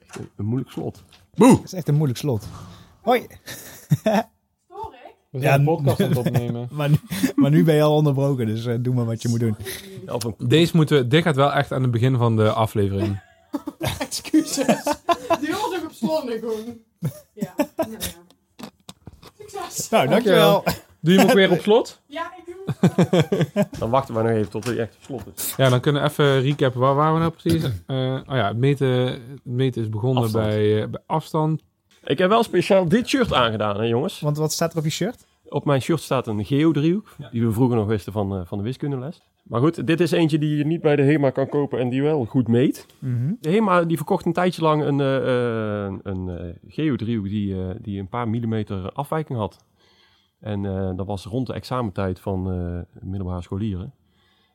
is echt een, een moeilijk slot. Dat is echt een moeilijk slot. Hoi. We Ja, zijn een podcast aan het opnemen. Maar nu, maar nu ben je al onderbroken, dus eh, doe maar wat je moet doen. Ja, Deze moeten, dit gaat wel echt aan het begin van de aflevering. Excuses. Die was ook op slot gewoon. Ja, nou ja. Succes. Nou, dankjewel. Doe je hem ook weer op slot? Ja, dan wachten we nog even tot hij echt op slot is. Ja, dan kunnen we even recappen. Waar waren we nou precies? Eh, oh ja, het meten, het meten is begonnen Afstand. bij, eh, bij afstand. Ik heb wel speciaal dit shirt aangedaan, hè jongens. Want wat staat er op je shirt? Op mijn shirt staat een geodriehoek, die we vroeger nog wisten van, eh, van de wiskundeles. Maar goed, dit is eentje die je niet bij de HEMA kan kopen en die wel goed meet. Mhm. De HEMA die verkocht een tijdje lang een, eh, eh, een eh, geodriehoek die, eh, die een paar millimeter afwijking had. En eh, dat was rond de examentijd van eh, middelbare scholieren.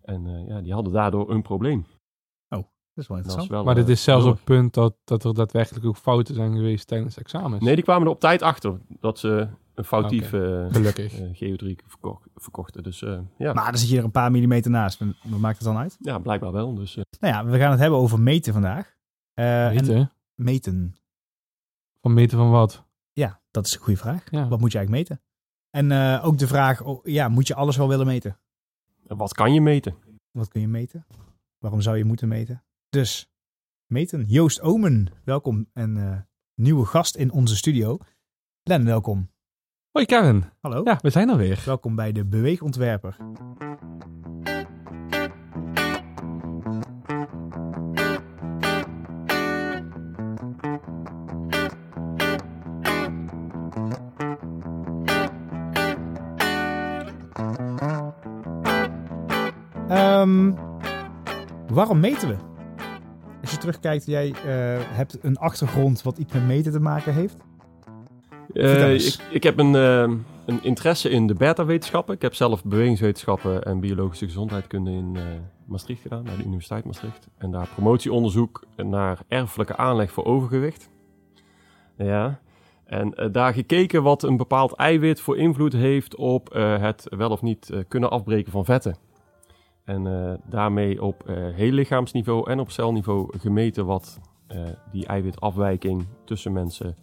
En eh, ja, die hadden daardoor een probleem. Dat is wel interessant. wel, Maar dit is zelfs op het punt dat, dat er daadwerkelijk ook fouten zijn geweest tijdens examens. Nee, die kwamen er op tijd achter dat ze een foutief Gelukkig. geodriehoek verko- verkochten. Dus eh, ja. Maar dan zit je er een paar millimeter naast. Wat maakt het dan uit? ja, blijkbaar wel. Dus eh, Nou ja, we gaan het hebben over meten vandaag. Eh, en Meten? meten. Van meten van wat? Ja, dat is een goede vraag. Ja. Wat moet je eigenlijk meten? En eh, ook de vraag, oh, ja, moet je alles wel willen meten? wat kan je meten? Wat kun je meten? Waarom zou je moeten meten? Dus, meten. Joost Omen, welkom. En eh, nieuwe gast in onze studio. Len, welkom. Hoi Karen. Hallo. Ja, we zijn er weer. Welkom bij de Beweegontwerper. Ehm, waarom meten we? Als je terugkijkt, jij eh, hebt een achtergrond wat iets met meten te maken heeft. Eh, ik, ik heb een, eh, een interesse in de beta-wetenschappen. Ik heb zelf bewegingswetenschappen en biologische gezondheidkunde in eh, Maastricht gedaan, bij de Universiteit Maastricht. En daar promotieonderzoek naar erfelijke aanleg voor overgewicht. Ja. En daar gekeken wat een bepaald eiwit voor invloed heeft op het wel of niet kunnen afbreken van vetten. En eh, daarmee op eh heel lichaamsniveau en op celniveau gemeten wat eh, die eiwitafwijking tussen mensen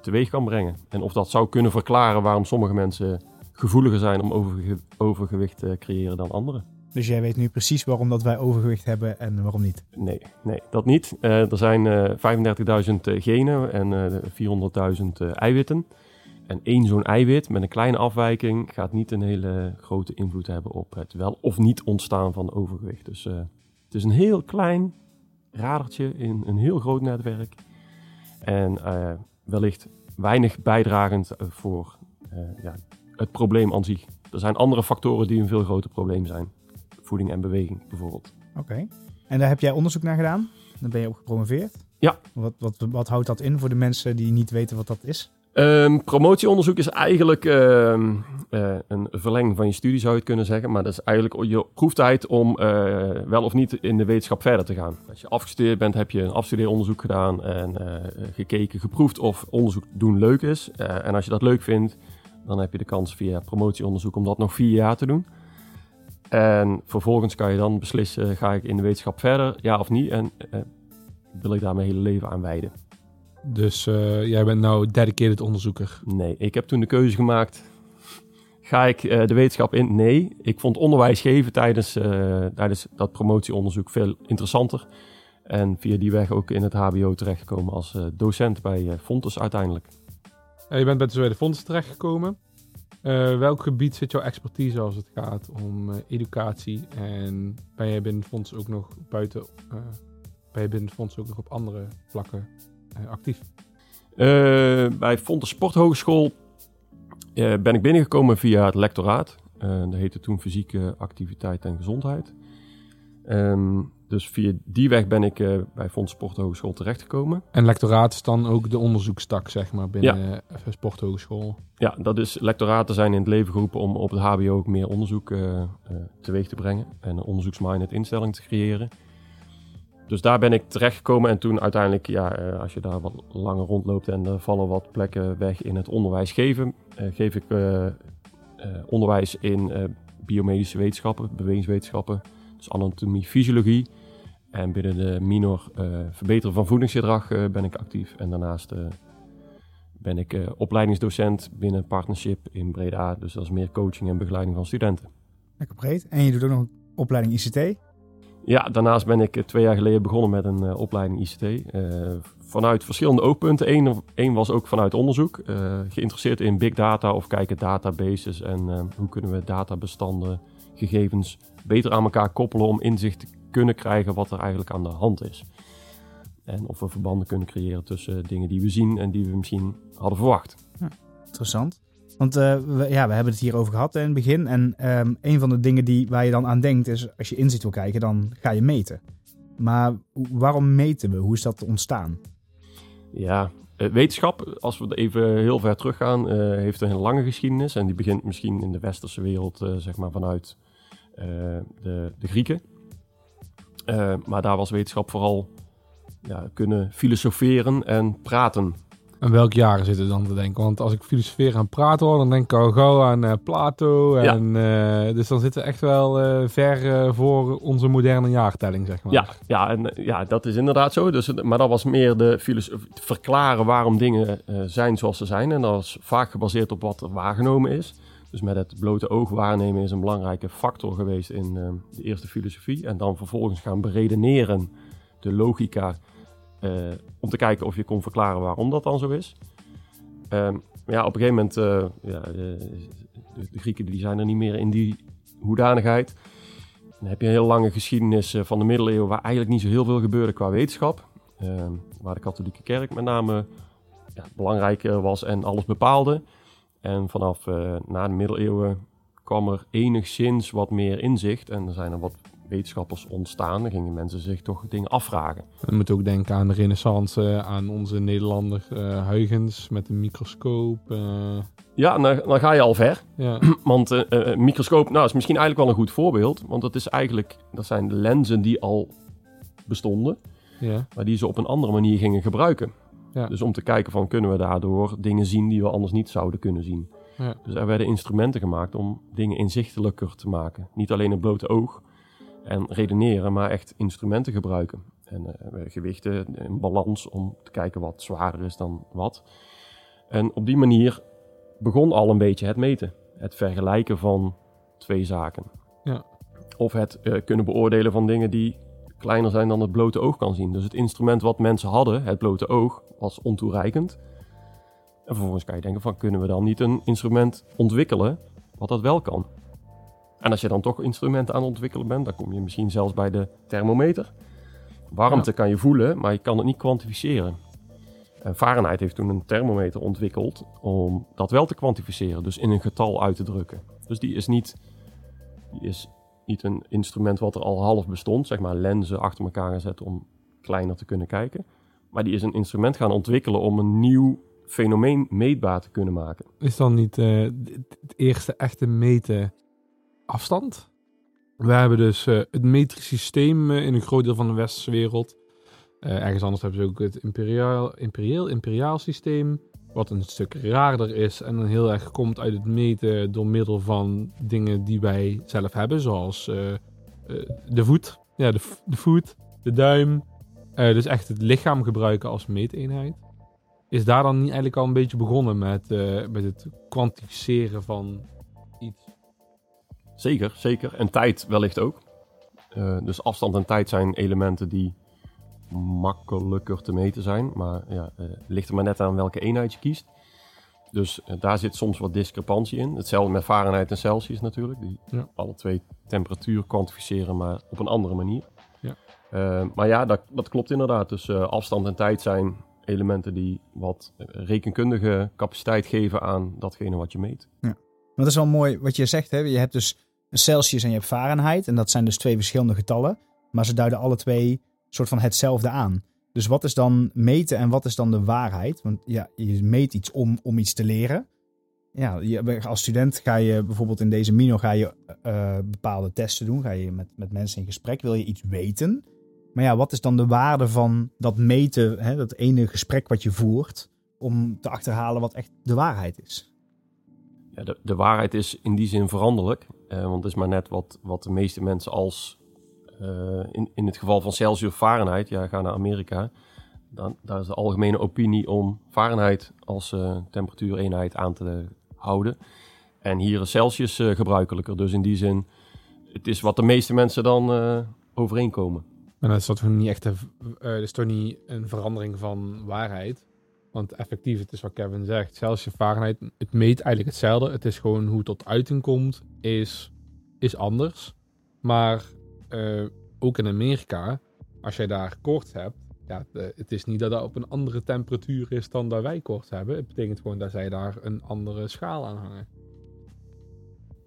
teweeg kan brengen. En of dat zou kunnen verklaren waarom sommige mensen gevoeliger zijn om overge- overgewicht te creëren dan anderen. Dus jij weet nu precies waarom dat wij overgewicht hebben en waarom niet. Nee, nee, dat niet. Er zijn eh 35.000 eh, genen en eh 400.000 eh, eiwitten. En één zo'n eiwit met een kleine afwijking gaat niet een hele grote invloed hebben op het wel of niet ontstaan van overgewicht. Dus eh, het is een heel klein radertje in een heel groot netwerk. En eh, wellicht weinig bijdragend eh, voor ja, het probleem aan zich. Er zijn andere factoren die een veel groter probleem zijn. Voeding en beweging bijvoorbeeld. Oké. En daar heb jij onderzoek naar gedaan? Dan ben je op gepromoveerd? Ja. Wat, wat, wat houdt dat in voor de mensen die niet weten wat dat is? Ehm, promotieonderzoek is eigenlijk ehm, eh, een verlenging van je studie, zou je het kunnen zeggen. Maar dat is eigenlijk je proeftijd om eh, wel of niet in de wetenschap verder te gaan. Als je afgestudeerd bent, heb je een afstudeeronderzoek gedaan en eh, gekeken, geproefd of onderzoek doen leuk is. En als je dat leuk vindt, dan heb je de kans via promotieonderzoek om dat nog vier jaar te doen. En vervolgens kan je dan beslissen, ga ik in de wetenschap verder, ja of niet? En wil ik daar mijn hele leven aan wijden? Dus eh, jij bent nou dedicated onderzoeker. Nee, ik heb toen de keuze gemaakt. Ga ik eh, de wetenschap in? Nee. Ik vond onderwijs geven tijdens, eh, tijdens dat promotieonderzoek veel interessanter. En via die weg ook in het HBO terechtgekomen als docent bij Fontes uiteindelijk. Je bent bij de Fonds terechtgekomen. Welk gebied zit jouw expertise als het gaat om educatie? En ben jij binnen het fonds ook nog buiten, ben je binnen het fonds ook nog op andere vlakken actief? Eh, bij Fontes Sporthogeschool eh, ben ik binnengekomen via het lectoraat. Eh, dat heette toen fysieke activiteit en gezondheid. Ehm, dus via die weg ben ik eh, bij Fontes Sporthogeschool terechtgekomen. En lectoraat is dan ook de onderzoekstak, zeg maar, binnen eh, Sporthogeschool. Ja, dat is lectoraten zijn in het leven geroepen om op het HBO ook meer onderzoek eh, eh, teweeg te brengen en een onderzoeksminded instelling te creëren. Dus daar ben ik terechtgekomen en toen uiteindelijk, ja, eh, als je daar wat langer rondloopt en er vallen wat plekken weg in het onderwijs geven, eh, geef ik eh, onderwijs in biomedische wetenschappen, bewegingswetenschappen, dus anatomie, fysiologie. En binnen de minor verbeteren van voedingsgedrag ben ik actief. En daarnaast ben ik opleidingsdocent binnen Partnership in Breda. Dus dat is meer coaching en begeleiding van studenten. Lekker breed. En je doet ook nog een opleiding ICT. Ja, daarnaast ben ik eh, twee jaar geleden begonnen met een eh, opleiding ICT. eh, vanuit verschillende oogpunten. Eén één was ook vanuit onderzoek. geïnteresseerd in big data of kijken databases. En hoe kunnen we databestanden, gegevens beter aan elkaar koppelen om inzicht te kunnen krijgen wat er eigenlijk aan de hand is. En of we verbanden kunnen creëren tussen dingen die we zien en die we misschien hadden verwacht. Interessant. Want eh, we, ja, we hebben het hier over gehad in het begin. En ehm, een van de dingen die, waar je dan aan denkt is, als je inzicht wil kijken, dan ga je meten. Maar waarom meten we? Hoe is dat ontstaan? Ja, eh, wetenschap, als we even heel ver teruggaan, eh, heeft een lange geschiedenis. En die begint misschien in de westerse wereld, zeg maar vanuit de, de Grieken. Maar daar was wetenschap vooral ja, kunnen filosoferen en praten. En welk jaar zit het dan te denken? Want als ik filosofeer en praat hoor, dan denk ik al gauw aan eh, Plato. Ja. En, eh, dus dan zitten we echt wel eh, ver voor onze moderne jaartelling, zeg maar. Ja, ja, en, ja, dat is inderdaad zo. Dus, maar dat was meer de verklaren waarom dingen zijn zoals ze zijn. En dat was vaak gebaseerd op wat er waargenomen is. Dus met het blote oog waarnemen is een belangrijke factor geweest in de eerste filosofie. En dan vervolgens gaan beredeneren, de logica, eh, om te kijken of je kon verklaren waarom dat dan zo is. Ehm, ja, op een gegeven moment, eh, ja, de, de, Grieken die zijn er niet meer in die hoedanigheid. Dan heb je een heel lange geschiedenis eh, van de middeleeuwen waar eigenlijk niet zo heel veel gebeurde qua wetenschap. Ehm, waar de katholieke kerk met name ja, belangrijk eh, was en alles bepaalde. En vanaf eh, na de middeleeuwen kwam er enigszins wat meer inzicht. En er zijn er wat wetenschappers ontstaan. Dan gingen mensen zich toch dingen afvragen. We moeten ook denken aan de renaissance, eh, aan onze Nederlander eh, Huygens met een microscoop. eh, Ja, dan, dan ga je al ver. ja. Want een microscoop nou, is misschien eigenlijk wel een goed voorbeeld. Want dat, is eigenlijk, dat zijn de lenzen die al bestonden. ja. maar die ze op een andere manier gingen gebruiken. Ja. Dus om te kijken van kunnen we daardoor dingen zien die we anders niet zouden kunnen zien. Ja. Dus er werden instrumenten gemaakt om dingen inzichtelijker te maken. Niet alleen het blote oog en redeneren, maar echt instrumenten gebruiken. En eh, gewichten, een balans om te kijken wat zwaarder is dan wat. En op die manier begon al een beetje het meten. Het vergelijken van twee zaken. Ja. Of het eh, kunnen beoordelen van dingen die kleiner zijn dan het blote oog kan zien. Dus het instrument wat mensen hadden, het blote oog, was ontoereikend. En vervolgens kan je denken van, kunnen we dan niet een instrument ontwikkelen wat dat wel kan? En als je dan toch instrumenten aan het ontwikkelen bent, dan kom je misschien zelfs bij de thermometer. Warmte kan je voelen, maar je kan het niet kwantificeren. En Fahrenheit heeft toen een thermometer ontwikkeld om dat wel te kwantificeren, dus in een getal uit te drukken. Dus die is niet, die is niet een instrument wat er al half bestond, zeg maar lenzen achter elkaar gezet om kleiner te kunnen kijken. Maar die is een instrument gaan ontwikkelen om een nieuw fenomeen meetbaar te kunnen maken. Is dan niet eh, het eerste echte meten afstand? We hebben dus eh, het metrisch systeem eh, in een groot deel van de westerse wereld. Eh, ergens anders hebben ze ook het imperiaal, imperiaal, imperiaal systeem. Wat een stuk raarder is en dan heel erg komt uit het meten door middel van dingen die wij zelf hebben. Zoals de voet, ja, de, de voet, de duim. Dus echt het lichaam gebruiken als meeteenheid. Is daar dan niet eigenlijk al een beetje begonnen met, met het kwantificeren van? Zeker, zeker. En tijd wellicht ook. Eh, dus afstand en tijd zijn elementen die makkelijker te meten zijn. Maar ja, eh, ligt er maar net aan welke eenheid je kiest. Dus eh, daar zit soms wat discrepantie in. Hetzelfde met Fahrenheit en Celsius natuurlijk. Die Ja. alle twee temperatuur kwantificeren, maar op een andere manier. Ja. Eh, maar ja, dat, dat klopt inderdaad. Dus eh, afstand en tijd zijn elementen die wat rekenkundige capaciteit geven aan datgene wat je meet. Maar dat is wel mooi wat je zegt. Hè? Je hebt dus Celsius en je hebt Fahrenheit. En dat zijn dus twee verschillende getallen. Maar ze duiden alle twee soort van hetzelfde aan. Dus wat is dan meten en wat is dan de waarheid? Want ja, je meet iets om, om iets te leren. Ja, je, als student ga je bijvoorbeeld in deze Mino ga je eh, bepaalde testen doen. Ga je met, met mensen in gesprek. Wil je iets weten? Maar ja, wat is dan de waarde van dat meten, hè, dat ene gesprek wat je voert, om te achterhalen wat echt de waarheid is? Ja, de, de waarheid is in die zin veranderlijk. Eh, want het is maar net wat, wat de meeste mensen als eh, in, in het geval van Celsius Fahrenheit, ja, ga naar Amerika. Dan, daar is de algemene opinie om Fahrenheit als eh, temperatuureenheid aan te houden. En hier is Celsius gebruikelijker. Dus in die zin, het is wat de meeste mensen dan overeenkomen. Maar dat is toch niet echt is toch niet een verandering van waarheid. Want effectief, het is wat Kevin zegt. Celsius Fahrenheit, het meet eigenlijk hetzelfde. Het is gewoon hoe het tot uiting komt, is, is anders. Maar eh, ook in Amerika, als jij daar koorts hebt, ja, het is niet dat dat op een andere temperatuur is dan dat wij koorts hebben. Het betekent gewoon dat zij daar een andere schaal aan hangen.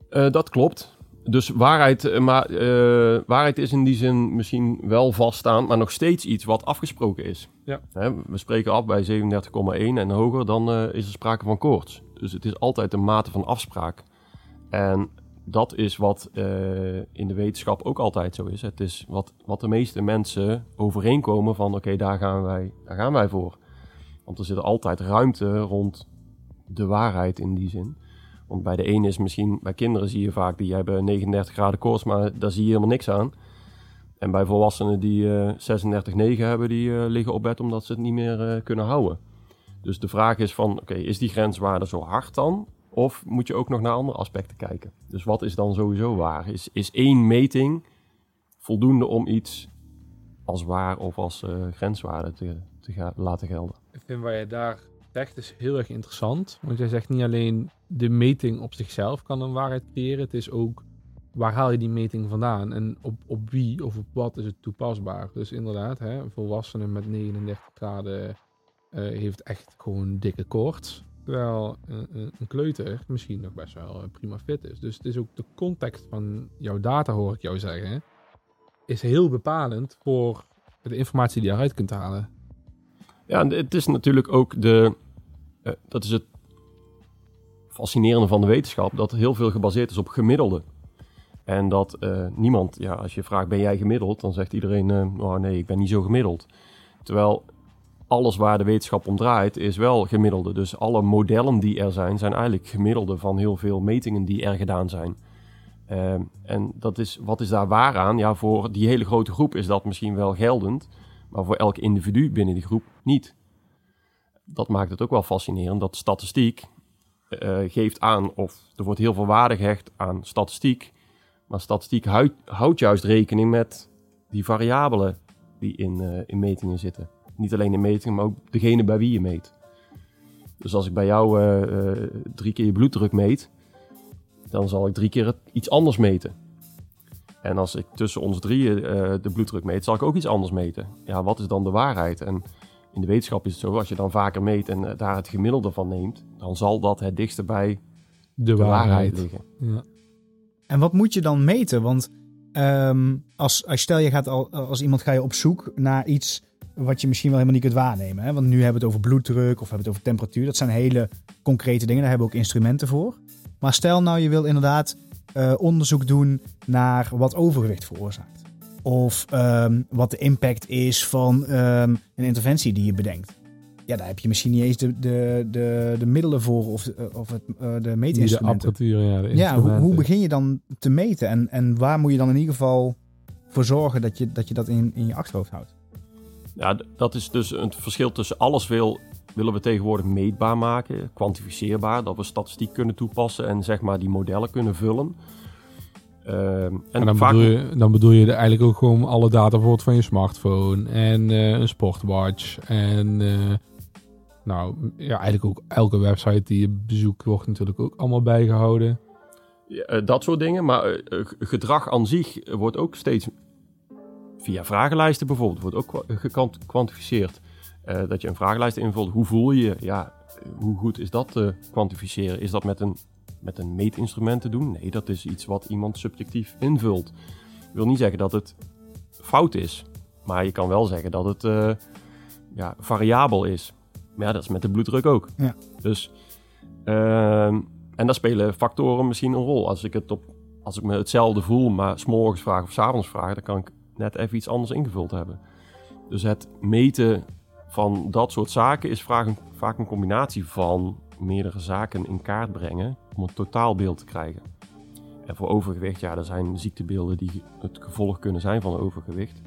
Eh, dat klopt. Dus waarheid, eh, maar, eh, waarheid is in die zin misschien wel vaststaan, maar nog steeds iets wat afgesproken is. Ja. Hè, we spreken af bij 37,1 en hoger, dan eh, is er sprake van koorts. Dus het is altijd een mate van afspraak. En dat is wat in de wetenschap ook altijd zo is. Het is wat, wat de meeste mensen overeenkomen van oké, daar, gaan wij, daar gaan wij voor. Want er zit altijd ruimte rond de waarheid in die zin. Want bij de ene is misschien, bij kinderen zie je vaak, die hebben 39 graden koorts, maar daar zie je helemaal niks aan. En bij volwassenen die eh 36,9 hebben, die eh, liggen op bed omdat ze het niet meer eh, kunnen houden. Dus de vraag is van, oké, is die grenswaarde zo hard dan? Of moet je ook nog naar andere aspecten kijken? Dus wat is dan sowieso waar? Is, is één meting voldoende om iets als waar of als grenswaarde te, te laten gelden? Ik vind wat je daar zegt is heel erg interessant. Want jij zegt niet alleen de meting op zichzelf kan een waarheid creëren. Het is ook waar haal je die meting vandaan en op, op wie of op wat is het toepasbaar. Dus inderdaad, hè, een volwassene met 39 graden eh, heeft echt gewoon dikke koorts. Terwijl een, een- een kleuter misschien nog best wel eh, prima fit is. Dus het is ook de context van jouw data, hoor ik jou zeggen, is heel bepalend voor de informatie die je eruit kunt halen. Ja, het is natuurlijk ook de. eh, dat is het fascinerende van de wetenschap, dat heel veel gebaseerd is op gemiddelde. En dat eh, niemand, ja, als je vraagt, ben jij gemiddeld? Dan zegt iedereen, eh, oh nee, ik ben niet zo gemiddeld. Terwijl alles waar de wetenschap om draait, is wel gemiddelde. Dus alle modellen die er zijn, zijn eigenlijk gemiddelde van heel veel metingen die er gedaan zijn. Eh, en dat is, wat is daar waar aan? Ja, voor die hele grote groep is dat misschien wel geldend. Maar voor elk individu binnen die groep niet. Dat maakt het ook wel fascinerend dat statistiek eh, geeft aan, of er wordt heel veel waarde gehecht aan statistiek. Maar statistiek houdt, juist rekening met die variabelen die in, eh, in metingen zitten. Niet alleen in metingen, maar ook degene bij wie je meet. Dus als ik bij jou eh, drie keer je bloeddruk meet, dan zal ik drie keer iets anders meten. En als ik tussen ons drieën eh, de bloeddruk meet, zal ik ook iets anders meten. Ja, wat is dan de waarheid? En in de wetenschap is het zo, als je dan vaker meet en eh, daar het gemiddelde van neemt, dan zal dat het dichtste bij De, de waarheid, waarheid. liggen. Ja. En wat moet je dan meten? Want ehm, als, als stel je gaat al, als iemand ga je op zoek naar iets wat je misschien wel helemaal niet kunt waarnemen. Hè? Want nu hebben we het over bloeddruk of hebben we het over temperatuur. Dat zijn hele concrete dingen. Daar hebben we ook instrumenten voor. Maar stel nou je wil inderdaad eh, onderzoek doen naar wat overgewicht veroorzaakt. Of ehm, wat de impact is van ehm, een interventie die je bedenkt. Ja, daar heb je misschien niet eens de, de, de, de middelen voor of, eh, of het, eh, de Niet de meetinstrumenten. apparatuur, ja. De Ja, hoe, begin je dan te meten? En, en waar moet je dan in ieder geval voor zorgen dat je dat, je dat in, in je achterhoofd houdt? Ja, dat is dus het verschil tussen alles wil, willen we tegenwoordig meetbaar maken, kwantificeerbaar, dat we statistiek kunnen toepassen en zeg maar die modellen kunnen vullen. Ehm, en En dan, vaak bedoel je, dan bedoel je eigenlijk ook gewoon alle data bijvoorbeeld van je smartphone en eh, een sportwatch. En eh, nou, ja, eigenlijk ook elke website die je bezoekt wordt natuurlijk ook allemaal bijgehouden. Ja, eh, dat soort dingen. Maar gedrag aan zich wordt ook steeds via vragenlijsten bijvoorbeeld, wordt ook gekwantificeerd. Eh, dat je een vragenlijst invult. Hoe voel je je? Ja, hoe goed is dat te kwantificeren? Is dat met een, met een meetinstrument te doen? Nee, dat is iets wat iemand subjectief invult. Ik wil niet zeggen dat het fout is. Maar je kan wel zeggen dat het eh, ja, variabel is. Maar ja, dat is met de bloeddruk ook. Ja. Dus, ehm, en daar spelen factoren misschien een rol. Als ik, het op, als ik me hetzelfde voel, maar s'morgens vraag of s'avonds vraag, dan kan ik net even iets anders ingevuld hebben. Dus het meten van dat soort zaken is vaak een, vaak een combinatie van meerdere zaken in kaart brengen om een totaalbeeld te krijgen. En voor overgewicht, ja, er zijn ziektebeelden die het gevolg kunnen zijn van overgewicht.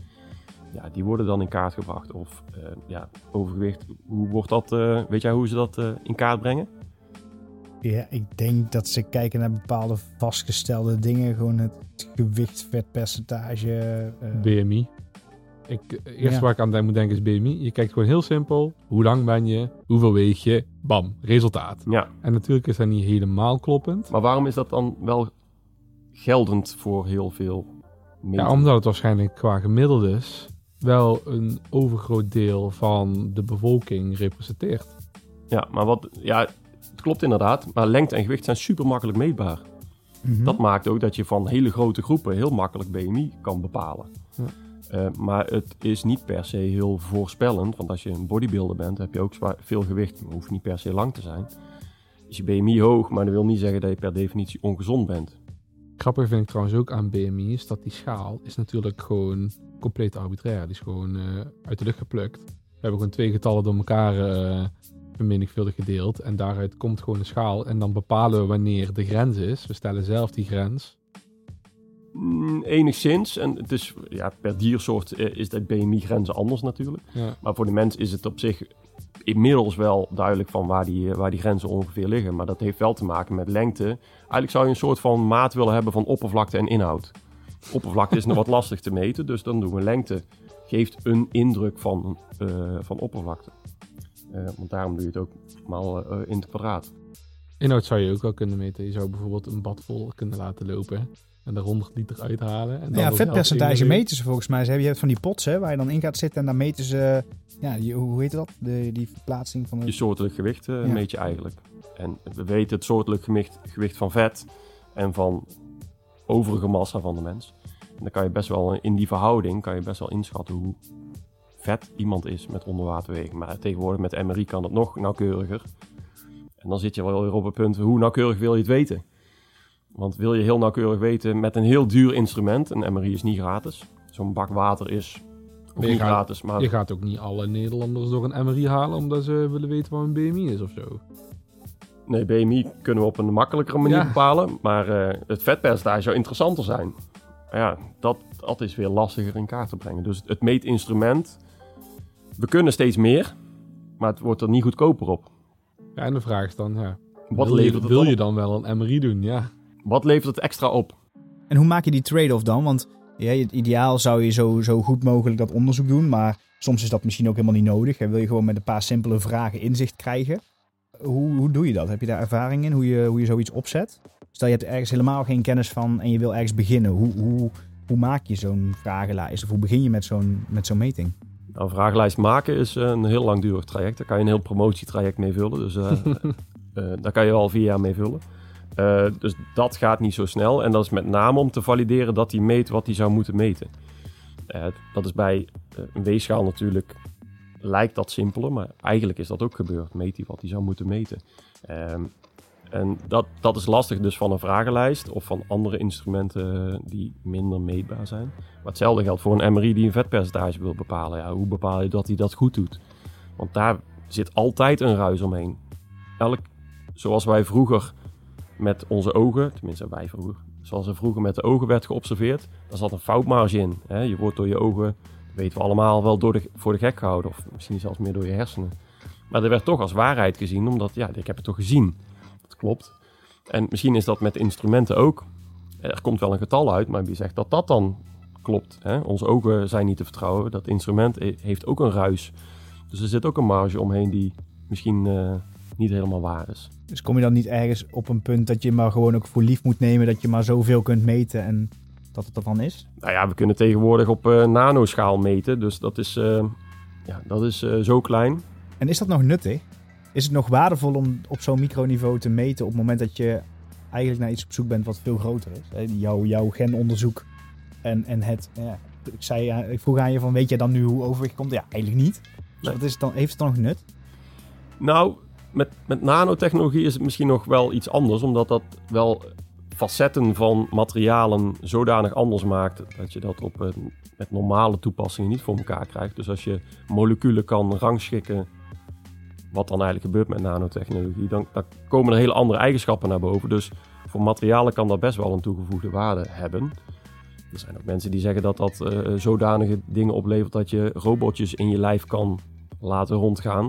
Ja, die worden dan in kaart gebracht. Of eh, ja, overgewicht, hoe wordt dat, eh, weet jij hoe ze dat eh, in kaart brengen? Ja, ik denk dat ze kijken naar bepaalde vastgestelde dingen. Gewoon het gewicht, vetpercentage. eh, BMI. Ik, eh, eerst Ja. waar ik aan denk- moet denken is BMI. Je kijkt gewoon heel simpel. Hoe lang ben je? Hoeveel weeg je? Bam, resultaat. Ja, En natuurlijk is dat niet helemaal kloppend. maar waarom is dat dan wel geldend voor heel veel Ja, mensen? omdat het waarschijnlijk qua gemiddeldes wel een overgroot deel van de bevolking representeert. Ja, maar wat, ja, het klopt inderdaad. Maar lengte en gewicht zijn super makkelijk meetbaar. mhm. Dat maakt ook dat je van hele grote groepen heel makkelijk BMI kan bepalen. Ja. Eh, maar het is niet per se heel voorspellend. Want als je een bodybuilder bent, heb je ook zwaar, veel gewicht. Maar hoeft niet per se lang te zijn. Is je BMI hoog, maar dat wil niet zeggen dat je per definitie ongezond bent. Grappig vind ik trouwens ook aan BMI is dat die schaal is natuurlijk gewoon compleet arbitrair. Die is gewoon eh, uit de lucht geplukt. We hebben gewoon twee getallen door elkaar eh vermenigvuldigd gedeeld. En daaruit komt gewoon een schaal. En dan bepalen we wanneer de grens is. We stellen zelf die grens. Mm, enigszins. En het is, ja, per diersoort eh, is de BMI-grenzen anders natuurlijk. Ja. Maar voor de mens is het op zich inmiddels wel duidelijk van waar die, eh, waar die grenzen ongeveer liggen. Maar dat heeft wel te maken met lengte. Eigenlijk zou je een soort van maat willen hebben van oppervlakte en inhoud. Oppervlakte is nog wat lastig te meten, dus dan doen we lengte. Geeft een indruk van, eh, van oppervlakte. Want daarom doe je het ook maar eh, in het kwadraat. Inhoud zou je ook wel kunnen meten. Je zou bijvoorbeeld een bad vol kunnen laten lopen. En er 100 liter uithalen. En dan ja, dat vetpercentage meten ze volgens mij. Ze hebben, je hebt van die pots hè, waar je dan in gaat zitten en dan meten ze... Ja, die, hoe heet dat? De, die verplaatsing van Je het... soortelijk gewicht eh, Ja. meet je eigenlijk. En we weten het soortelijk gewicht, gewicht van vet en van overige massa van de mens. En dan kan je best wel in die verhouding kan je best wel inschatten hoe vet iemand is met onderwaterweging. Maar tegenwoordig met MRI kan het nog nauwkeuriger. En dan zit je wel weer op het punt, hoe nauwkeurig wil je het weten? Want wil je heel nauwkeurig weten met een heel duur instrument, een MRI is niet gratis. Zo'n bak water is Maar niet gaat- gratis, maar Je gaat ook niet alle Nederlanders door een MRI halen omdat ze willen weten wat een BMI is of zo. Nee, BMI kunnen we op een makkelijkere manier Ja. bepalen. Maar eh, het vetpercentage zou interessanter zijn. Maar ja, dat, dat is weer lastiger in kaart te brengen. Dus het meetinstrument, we kunnen steeds meer, maar het wordt er niet goedkoper op. Ja, en de vraag is dan, ja, Wat wil, levert je, wil je dan wel een MRI doen? Ja. Wat levert het extra op? En hoe maak je die trade-off dan? Want ja, het ideaal zou je zo, zo goed mogelijk dat onderzoek doen, maar soms is dat misschien ook helemaal niet nodig. En wil je gewoon met een paar simpele vragen inzicht krijgen. Hoe, hoe doe je dat? Heb je daar ervaring in? Hoe je, hoe je zoiets opzet? Stel je hebt ergens helemaal geen kennis van en je wil ergens beginnen. Hoe, hoe, hoe maak je zo'n vragenlijst? Of hoe begin je met zo'n met zo'n meting? Nou, een vragenlijst maken is een heel langdurig traject. Daar kan je een heel promotietraject mee vullen. Dus eh, eh, daar kan je al vier jaar mee vullen. Eh, dus dat gaat niet zo snel. En dat is met name om te valideren dat hij meet wat hij zou moeten meten. Eh, dat is bij eh, een weegschaal natuurlijk, lijkt dat simpeler, maar eigenlijk is dat ook gebeurd. Meet hij wat hij zou moeten meten. Ehm, en dat, dat is lastig dus van een vragenlijst of van andere instrumenten die minder meetbaar zijn. Maar hetzelfde geldt voor een MRI die een vetpercentage wil bepalen. Ja, hoe bepaal je dat hij dat goed doet? Want daar zit altijd een ruis omheen. Elk, zoals wij vroeger met onze ogen, tenminste wij vroeger, zoals er vroeger met de ogen werd geobserveerd, daar zat een foutmarge in. Hè? Je wordt door je ogen, dat weten we allemaal, wel door de, voor de gek gehouden. Of misschien zelfs meer door je hersenen. Maar er werd toch als waarheid gezien, omdat ja, ik heb het toch gezien. Dat klopt. En misschien is dat met instrumenten ook. Er komt wel een getal uit, maar wie zegt dat dat dan klopt? Hè? Onze ogen zijn niet te vertrouwen. Dat instrument he- heeft ook een ruis. Dus er zit ook een marge omheen die misschien eh, niet helemaal waar is. Dus kom je dan niet ergens op een punt dat je maar gewoon ook voor lief moet nemen dat je maar zoveel kunt meten en dat het ervan is? Nou ja, we kunnen tegenwoordig op eh, nanoschaal meten. Dus dat is, eh, ja, dat is eh, zo klein. En is dat nog nuttig? Is het nog waardevol om op zo'n microniveau te meten op het moment dat je eigenlijk naar iets op zoek bent wat veel groter is? Jouw, jouw genonderzoek en, en het... Ja, ik, zei, ik vroeg aan je van, weet je dan nu hoe overwicht komt? Ja, eigenlijk niet. Dus Nee. wat is het dan, heeft het dan nog nut? Nou, met, met nanotechnologie is het misschien nog wel iets anders, omdat dat wel facetten van materialen zodanig anders maakt dat je dat op met normale toepassingen niet voor elkaar krijgt. Dus als je moleculen kan rangschikken, wat dan eigenlijk gebeurt met nanotechnologie, dan, dan komen er hele andere eigenschappen naar boven. Dus voor materialen kan dat best wel een toegevoegde waarde hebben. Er zijn ook mensen die zeggen dat dat eh, zodanige dingen oplevert dat je robotjes in je lijf kan laten rondgaan.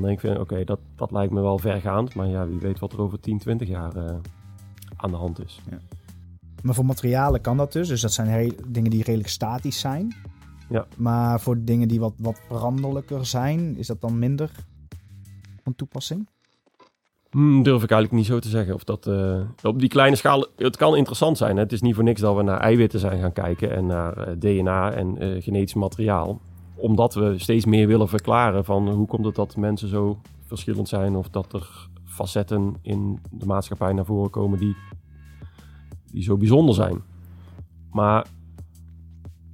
Dan denk ik, oké, dat, dat lijkt me wel vergaand. Maar ja, wie weet wat er over 10, 20 jaar eh, aan de hand is. Maar voor materialen kan dat dus. Dus dat zijn dingen die redelijk statisch zijn. Ja. Maar voor dingen die wat, wat veranderlijker zijn, is dat dan minder van toepassing? Hmm, durf ik eigenlijk niet zo te zeggen. Of dat eh, op die kleine schaal, het kan interessant zijn. Hè? Het is niet voor niks dat we naar eiwitten zijn gaan kijken en naar eh, DNA en eh, genetisch materiaal. Omdat we steeds meer willen verklaren van hoe komt het dat mensen zo verschillend zijn of dat er facetten in de maatschappij naar voren komen die, die zo bijzonder zijn. Maar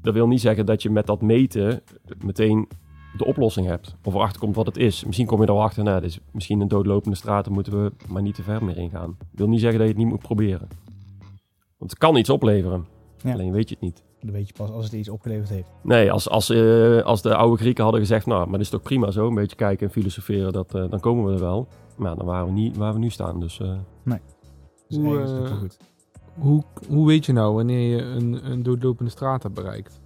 dat wil niet zeggen dat je met dat meten meteen de oplossing hebt. Of erachter komt wat het is. Misschien kom je er wel achter, nou, is misschien een doodlopende straat, daar moeten we maar niet te ver meer ingaan. Dat wil niet zeggen dat je het niet moet proberen. Want het kan iets opleveren. Ja. Alleen weet je het niet. Dat weet je pas als het iets opgeleverd heeft. Nee, als, als, eh, als de oude Grieken hadden gezegd, nou, maar dat is toch prima zo, een beetje kijken en filosoferen, dat, eh, dan komen we er wel. Maar dan waren we niet waar we nu staan. Dus eh, Dus Hoe, is het wel goed. Hoe, hoe weet je nou wanneer je een, een doodlopende straat hebt bereikt?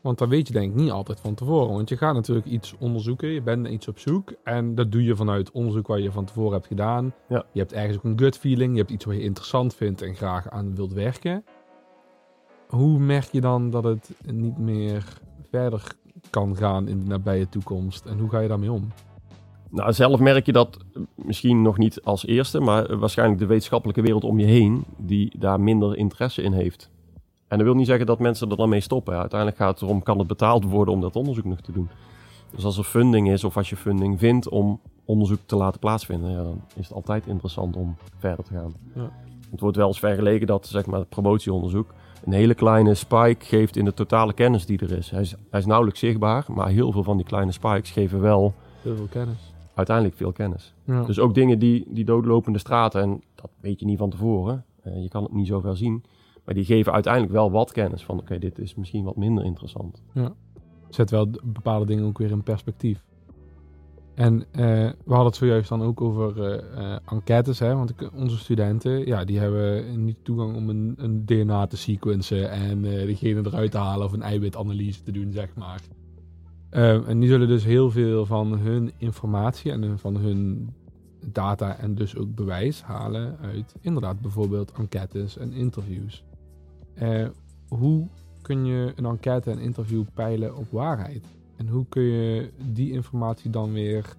Want dat weet je denk ik niet altijd van tevoren. Want je gaat natuurlijk iets onderzoeken, je bent naar iets op zoek. En dat doe je vanuit onderzoek wat je van tevoren hebt gedaan. Ja. Je hebt ergens ook een gut feeling, je hebt iets wat je interessant vindt en graag aan wilt werken. Hoe merk je dan dat het niet meer verder kan gaan in de nabije toekomst? En hoe ga je daarmee om? Nou, zelf merk je dat misschien nog niet als eerste, maar waarschijnlijk de wetenschappelijke wereld om je heen, die daar minder interesse in heeft. En dat wil niet zeggen dat mensen er dan mee stoppen. Uiteindelijk gaat het erom, kan het betaald worden om dat onderzoek nog te doen. Dus als er funding is, of als je funding vindt om onderzoek te laten plaatsvinden, ja, dan is het altijd interessant om verder te gaan. Ja. Het wordt wel eens vergeleken dat, zeg maar, het promotieonderzoek een hele kleine spike geeft in de totale kennis die er is. Hij is, hij is nauwelijks zichtbaar, maar heel veel van die kleine spikes geven wel Heel veel kennis. uiteindelijk veel kennis. Ja. Dus ook dingen die, die doodlopende straten, en dat weet je niet van tevoren, eh, je kan het niet zoveel zien, maar die geven uiteindelijk wel wat kennis van, oké, dit is misschien wat minder interessant. zet wel bepaalde dingen ook weer in perspectief. En eh, we hadden het zojuist dan ook over eh, eh, enquêtes, hè? want ik- onze studenten, ja, die hebben niet toegang om een, een DNA te sequencen en degene eruit te halen of een eiwitanalyse te doen, zeg maar. En die zullen dus heel veel van hun informatie en van hun data en dus ook bewijs halen uit inderdaad bijvoorbeeld enquêtes en interviews. Eh, hoe kun je een enquête en interview peilen op waarheid? En hoe kun je die informatie dan weer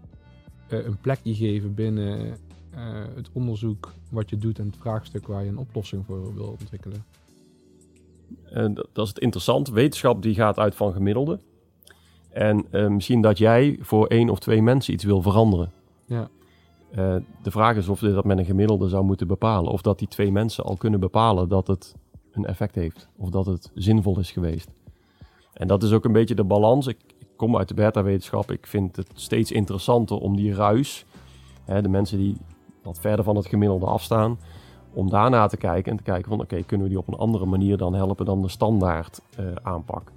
eh, een plekje geven binnen eh, het onderzoek wat je doet en het vraagstuk waar je een oplossing voor wil ontwikkelen? En dat, dat is het interessant. Wetenschap die gaat uit van gemiddelde. En eh, misschien dat jij voor één of twee mensen iets wil veranderen. Ja. Eh, de vraag is of je dat met een gemiddelde zou moeten bepalen. Of dat die twee mensen al kunnen bepalen dat het een effect heeft. Of dat het zinvol is geweest. En dat is ook een beetje de balans. Ik kom uit de beta-wetenschap. Ik vind het steeds interessanter om die ruis, hè, de mensen die wat verder van het gemiddelde afstaan, om daarna te kijken en te kijken van oké, kunnen we die op een andere manier dan helpen dan de standaard eh, aanpak.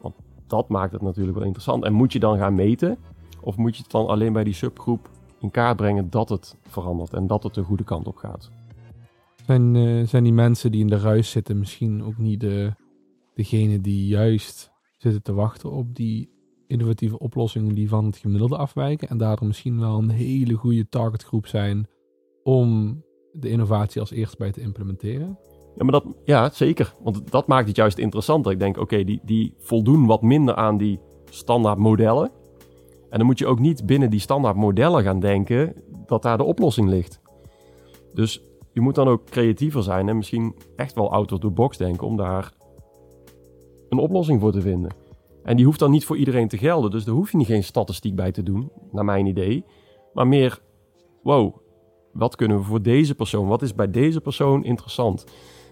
Want dat maakt het natuurlijk wel interessant. En moet je dan gaan meten? Of moet je het dan alleen bij die subgroep in kaart brengen dat het verandert en dat het de goede kant op gaat? Zijn, eh, zijn die mensen die in de ruis zitten misschien ook niet de, degene die juist zitten te wachten op die innovatieve oplossingen die van het gemiddelde afwijken en daardoor misschien wel een hele goede targetgroep zijn om de innovatie als eerst bij te implementeren? Ja, maar dat, ja, zeker. Want dat maakt het juist interessant. Ik denk, oké, die, die voldoen wat minder aan die standaard modellen. En dan moet je ook niet binnen die standaard modellen gaan denken dat daar de oplossing ligt. Dus je moet dan ook creatiever zijn en misschien echt wel out of the box denken om daar een oplossing voor te vinden. En die hoeft dan niet voor iedereen te gelden. Dus daar hoef je niet geen statistiek bij te doen, naar mijn idee. Maar meer, wow, wat kunnen we voor deze persoon? Wat is bij deze persoon interessant?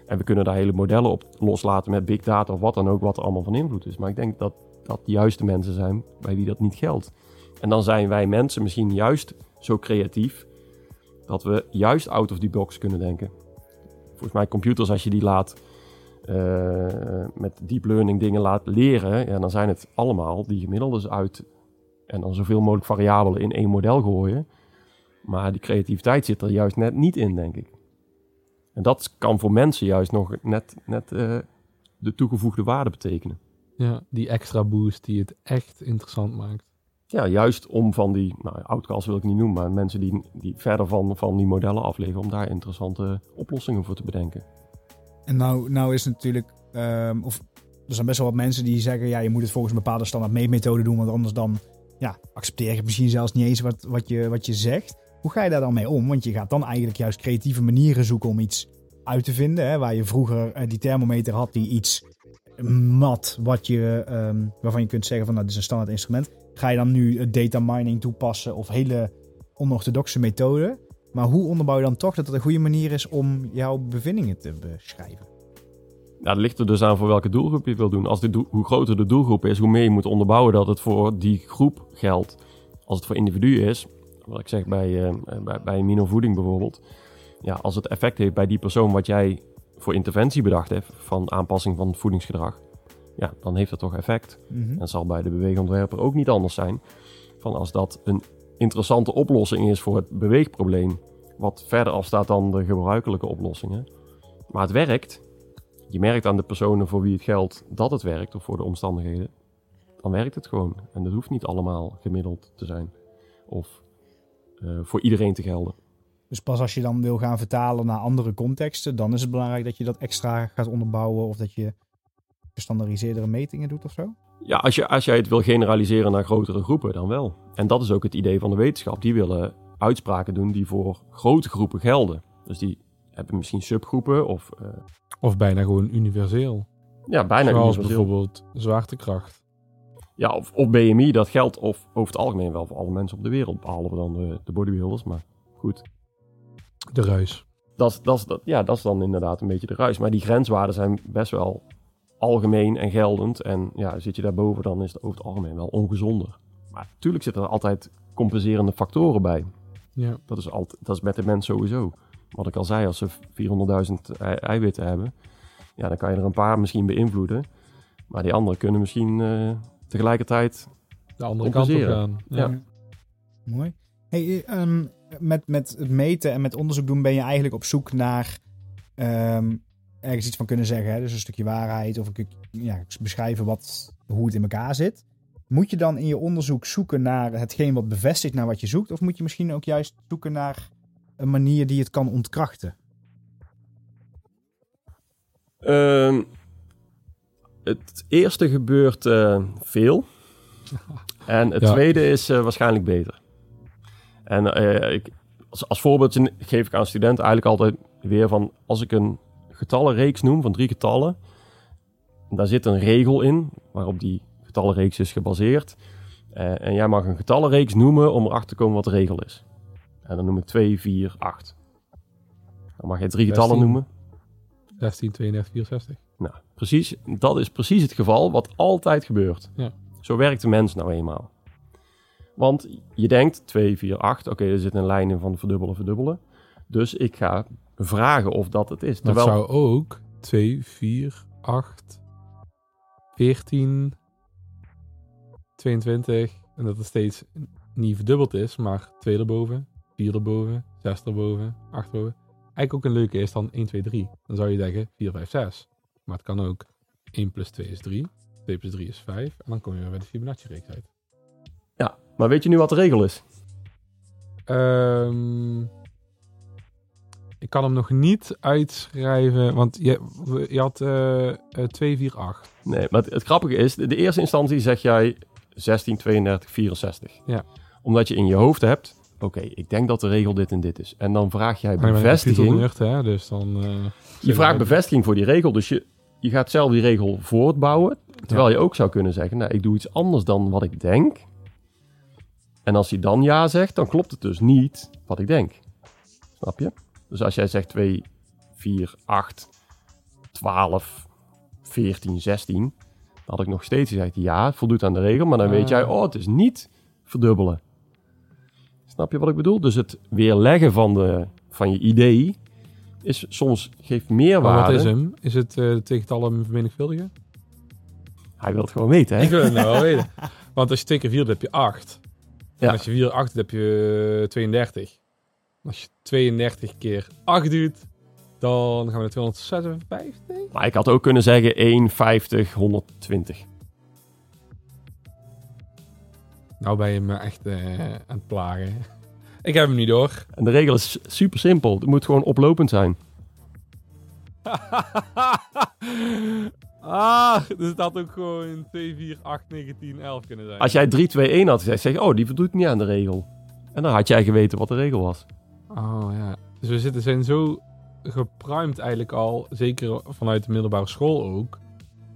En we kunnen daar hele modellen op loslaten met big data of wat dan ook, wat er allemaal van invloed is. Maar ik denk dat dat de juiste mensen zijn bij wie dat niet geldt. En dan zijn wij mensen misschien juist zo creatief dat we juist out of the box kunnen denken. Volgens mij computers, als je die laat met deep learning dingen laat leren, ja, dan zijn het allemaal die gemiddeldes uit en dan zoveel mogelijk variabelen in één model gooien. Maar die creativiteit zit er juist net niet in, denk ik. En dat kan voor mensen juist nog net, net eh, de toegevoegde waarde betekenen. Ja, die extra boost die het echt interessant maakt. Ja, juist om van die, nou, outcasts wil ik niet noemen, maar mensen die, die verder van, van die modellen afleven, om daar interessante oplossingen voor te bedenken. En nou, nou is het natuurlijk, ehm, of er zijn best wel wat mensen die zeggen, ja, je moet het volgens een bepaalde standaard meetmethode doen, want anders dan ja, accepteer je misschien zelfs niet eens wat, wat, je, wat je zegt. Hoe ga je daar dan mee om? Want je gaat dan eigenlijk juist creatieve manieren zoeken om iets uit te vinden. Hè? Waar je vroeger eh, die thermometer had die iets mat, wat je, ehm, waarvan je kunt zeggen van nou, dit is een standaard instrument. Ga je dan nu het data mining toepassen of hele onorthodoxe methoden. Maar hoe onderbouw je dan toch dat het een goede manier is om jouw bevindingen te beschrijven? Ja, dat ligt er dus aan voor welke doelgroep je wil doen. Als de hoe groter de doelgroep is, hoe meer je moet onderbouwen dat het voor die groep geldt. Als het voor individuen is, wat ik zeg bij, eh, bij, bij minovoeding bijvoorbeeld. Ja, als het effect heeft bij die persoon wat jij voor interventie bedacht hebt, van aanpassing van het voedingsgedrag. Ja, dan heeft dat toch effect. Mhm. En zal bij de beweegontwerper ook niet anders zijn. Van als dat een interessante oplossing is voor het beweegprobleem, wat verder afstaat dan de gebruikelijke oplossingen. Maar het werkt. Je merkt aan de personen voor wie het geldt dat het werkt, of voor de omstandigheden. Dan werkt het gewoon. En dat hoeft niet allemaal gemiddeld te zijn. Of eh, voor iedereen te gelden. Dus pas als je dan wil gaan vertalen naar andere contexten, dan is het belangrijk dat je dat extra gaat onderbouwen of dat je gestandaardiseerdere metingen doet of zo. Ja, als, je, als jij het wil generaliseren naar grotere groepen, dan wel. En dat is ook het idee van de wetenschap. Die willen uitspraken doen die voor grote groepen gelden. Dus die hebben misschien subgroepen of eh, Of bijna gewoon universeel. ja, bijna Zoals universeel. bijvoorbeeld zwaartekracht. Ja, of, of BMI, dat geldt of, over het algemeen wel voor alle mensen op de wereld. Behalve dan de, de bodybuilders, maar goed. De ruis. Dat, dat, dat, ja, dat is dan inderdaad een beetje de ruis. Maar die grenswaarden zijn best wel algemeen en geldend. En ja, zit je daarboven, dan is het over het algemeen wel ongezonder. Maar natuurlijk zitten er altijd compenserende factoren bij. Ja. Dat is, altijd, dat is met de mens sowieso. Wat ik al zei, als ze 400.000 ei- eiwitten hebben, ja, dan kan je er een paar misschien beïnvloeden. Maar die anderen kunnen misschien eh, tegelijkertijd. De andere kant op Compenseren. gaan. Ja. Ja. Mooi. Hey, ehm, met, met het meten en met onderzoek doen ben je eigenlijk op zoek naar ehm, ergens iets van kunnen zeggen. Hè? Dus een stukje waarheid of een, ja, beschrijven wat, hoe het in elkaar zit. Moet je dan in je onderzoek zoeken naar hetgeen wat bevestigt naar wat je zoekt? Of moet je misschien ook juist zoeken naar een manier die het kan ontkrachten? Ehm, het eerste gebeurt eh, veel. En het Ja. tweede is eh, waarschijnlijk beter. En eh, ik, als, als voorbeeldje geef ik aan studenten eigenlijk altijd weer van... als ik een getallenreeks noem van drie getallen... daar zit een regel in waarop die getallenreeks is gebaseerd. Eh, en jij mag een getallenreeks noemen om erachter te komen wat de regel is. En dan noem ik 2, 4, 8. Dan mag je drie getallen 16. noemen. 16, 32, 64. Nou, precies, dat is precies het geval wat altijd gebeurt. Ja. Zo werkt de mens nou eenmaal. Want je denkt 2, 4, 8, oké, er zit een lijn in van verdubbelen, verdubbelen. Dus ik ga vragen of dat het is. Dat Terwijl, zou ook 2, 4, 8, 14, 22. En dat het steeds niet verdubbeld is, maar 2 erboven, 4 erboven, 6 erboven, 8 erboven. Eigenlijk ook een leuke is dan 1, 2, 3. Dan zou je zeggen 4, 5, 6. Maar het kan ook 1 plus 2 is 3, 2 plus 3 is 5. En dan kom je weer bij de Fibonacci-reeks uit. ja, maar weet je nu wat de regel is? Ehm, ik kan hem nog niet uitschrijven, want je, je had eh eh, 2, 4, 8. Nee, maar het, het grappige is, de, eerste instantie zeg jij 16, 32, 64. Ja. Omdat je in je hoofd hebt, oké, ik denk dat de regel dit en dit is. En dan vraag jij bevestiging. Nerd, hè, dus dan... eh, Je vraagt bevestiging voor die regel, dus je, je gaat zelf die regel voortbouwen. Terwijl je ook zou kunnen zeggen, nou, ik doe iets anders dan wat ik denk. En als hij dan ja zegt, dan klopt het dus niet wat ik denk. Snap je? Dus als jij zegt 2, 4, 8, 12, 14, 16, dan had ik nog steeds gezegd, ja, het voldoet aan de regel. Maar dan weet Ah. jij, oh, het is niet verdubbelen. Snap je wat ik bedoel? Dus het weerleggen van, de, van je idee is soms geeft meer Maar waarde. wat is hem? Is het eh de tegentallen vermenigvuldigen? Hij wil het gewoon weten, hè? Ik wil het nou wel weten. Want als je twee keer 4 hebt, heb je 8. Ja. En als je 4 8 hebt, heb je eh, 32. Als je 32 keer 8 doet, Dan gaan we naar 256. Maar ik had ook kunnen zeggen 1, 50, 120. Nou ben je me echt eh, aan het plagen. Ik heb hem niet door. En de regel is super simpel. Het moet gewoon oplopend zijn. ah, dus het had ook gewoon 2, 4, 8, 9, 10, 11 kunnen zijn. Als jij 3, 2, 1 had gezegd, zeg je, oh, die voldoet niet aan de regel. En dan had jij geweten wat de regel was. Oh ja. Dus we zitten, zijn zo geprimed eigenlijk al, zeker vanuit de middelbare school ook,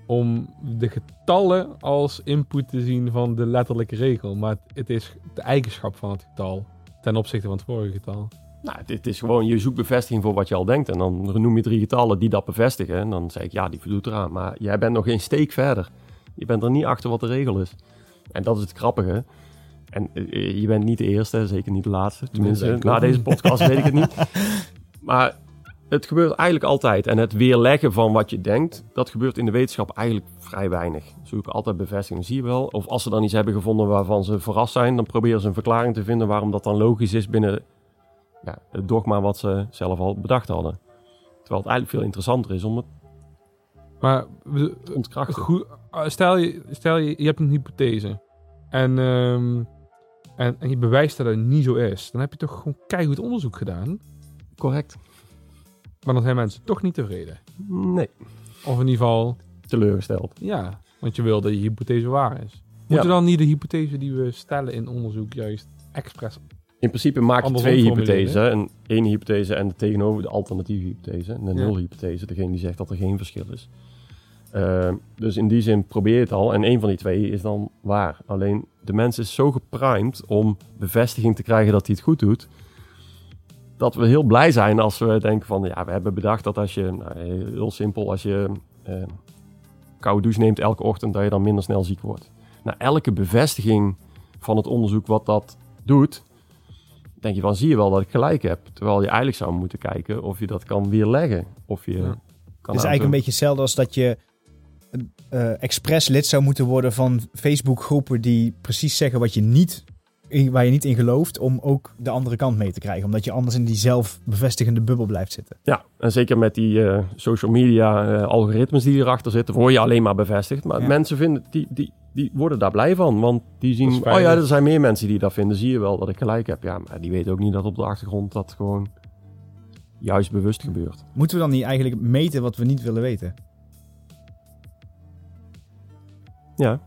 om de getallen als input te zien van de letterlijke regel. Maar het is de eigenschap van het getal ten opzichte van het vorige getal. Nou, dit is gewoon, je zoekt bevestiging voor wat je al denkt. En dan noem je drie getallen die dat bevestigen. En dan zeg ik, ja, die voldoet eraan. Maar jij bent nog geen steek verder. Je bent er niet achter wat de regel is. En dat is het grappige. En eh, je bent niet de eerste, zeker niet de laatste. Tenminste, na deze podcast weet ik het niet. Maar het gebeurt eigenlijk altijd. En het weerleggen van wat je denkt, dat gebeurt in de wetenschap eigenlijk vrij weinig. Zoek altijd bevestiging, zie je wel. Of als ze dan iets hebben gevonden waarvan ze verrast zijn, dan proberen ze een verklaring te vinden waarom dat dan logisch is binnen ja, het dogma wat ze zelf al bedacht hadden. Terwijl het eigenlijk veel interessanter is om het Maar we- te ontkrachten. goed, uh, stel, je, stel je, je hebt een hypothese en, ehm, en, en je bewijst dat het niet zo is, dan heb je toch gewoon keihard onderzoek gedaan. Correct. Maar dan zijn mensen toch niet tevreden. Nee, Of in ieder geval, teleurgesteld. ja, want je wil dat je hypothese waar is. Moeten dan niet de hypothese die we stellen in onderzoek juist expres... In principe maak je twee hypothesen. Een ene hypothese en de tegenover de alternatieve hypothese. En de Ja. nulhypothese, degene die zegt dat er geen verschil is. Uh, dus in die zin probeer je het al. En een van die twee is dan waar. Alleen de mens is zo geprimed om bevestiging te krijgen dat hij het goed doet. Dat we heel blij zijn als we denken van... Ja, we hebben bedacht dat als je... Nou, heel simpel, als je uh, koude douche neemt elke ochtend... dat je dan minder snel ziek wordt. Nou, elke bevestiging van het onderzoek wat dat doet denk je van, zie je wel dat ik gelijk heb. Terwijl je eigenlijk zou moeten kijken of je dat kan weerleggen. Of je Ja. kan Het is eigenlijk een beetje hetzelfde als dat je uh, expres lid zou moeten worden van Facebook groepen die precies zeggen wat je niet, waar je niet in gelooft, om ook de andere kant mee te krijgen. Omdat je anders in die zelfbevestigende bubbel blijft zitten. Ja, en zeker met die uh, social media uh, algoritmes die erachter zitten, word je alleen maar bevestigd. Maar Ja. mensen vinden, die, die, die worden daar blij van. Want die zien, oh ja, er zijn meer mensen die dat vinden. Zie je wel dat ik gelijk heb. Ja, maar die weten ook niet dat op de achtergrond dat gewoon juist bewust gebeurt. Moeten we dan niet eigenlijk meten wat we niet willen weten? Ja.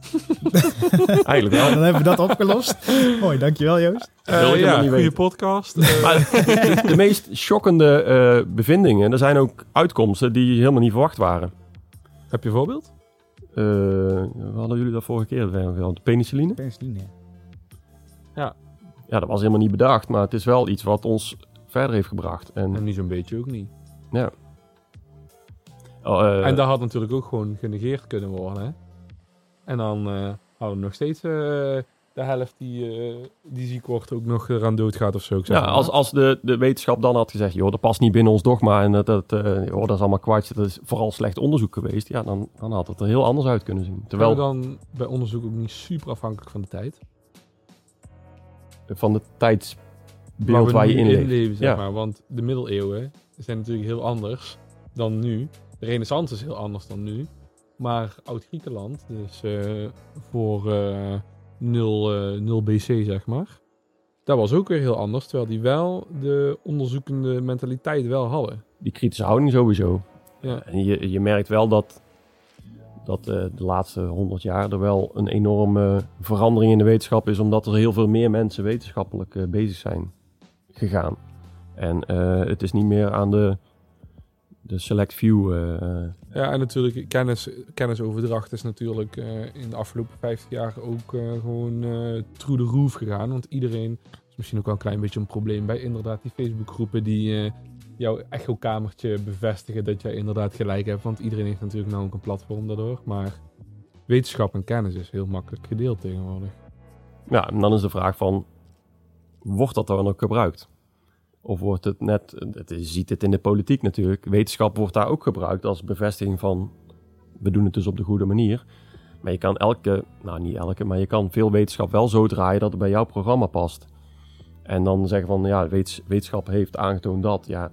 Eigenlijk wel. Dan hebben we dat opgelost. Mooi, dankjewel Joost. Eh, helemaal ja, goede podcast. Eh, Maar de, de meest shockerende eh, bevindingen, er zijn ook uitkomsten die helemaal niet verwacht waren. heb je een voorbeeld? Eh, we hadden jullie dat vorige keer wel. De penicilline? Penicilline. Ja, dat was helemaal niet bedacht, maar het is wel iets wat ons verder heeft gebracht. En, En niet zo'n beetje ook niet. oh, eh, en dat had natuurlijk ook gewoon genegeerd kunnen worden. Hè? En dan eh, hadden we nog steeds eh, de helft die, eh, die ziek wordt ook nog eraan doodgaat of zo. Ik zeg ja, maar. als, als de, de wetenschap dan had gezegd, joh, dat past niet binnen ons dogma en dat, dat, joh, dat is allemaal kwartje, dat is vooral slecht onderzoek geweest, ja, dan, dan had het er heel anders uit kunnen zien. Terwijl we dan bij onderzoek ook niet super afhankelijk van de tijd. van de tijdsbeeld waar, je in leeft. leven, zeg Ja. maar. Want de middeleeuwen zijn natuurlijk heel anders dan nu. De renaissance is heel anders dan nu. Maar Oud-Griekenland, dus eh, voor eh 0, eh, 0 BC zeg maar. Dat was ook weer heel anders, terwijl die wel de onderzoekende mentaliteit wel hadden. Die kritische houding sowieso. Ja. En je, je merkt wel dat, dat eh, de laatste honderd jaar er wel een enorme verandering in de wetenschap is, omdat er heel veel meer mensen wetenschappelijk eh, bezig zijn gegaan. En het is niet meer aan de, de select few. Ja, en natuurlijk kennis, kennisoverdracht is natuurlijk eh, in de afgelopen 50 jaar ook eh, gewoon eh through the roof gegaan. Want iedereen, is misschien ook wel een klein beetje een probleem bij inderdaad die Facebookgroepen die jouw echokamertje bevestigen dat jij inderdaad gelijk hebt. Want iedereen heeft natuurlijk nou ook een platform daardoor. Maar wetenschap en kennis is heel makkelijk gedeeld tegenwoordig. ja, en dan is de vraag van, wordt dat dan ook gebruikt? Of wordt het net, het je ziet het in de politiek natuurlijk, wetenschap wordt daar ook gebruikt als bevestiging van, we doen het dus op de goede manier. Maar je kan elke, nou niet elke, maar je kan veel wetenschap wel zo draaien dat het bij jouw programma past. En dan zeggen van, ja, wetens- wetenschap heeft aangetoond dat, ja,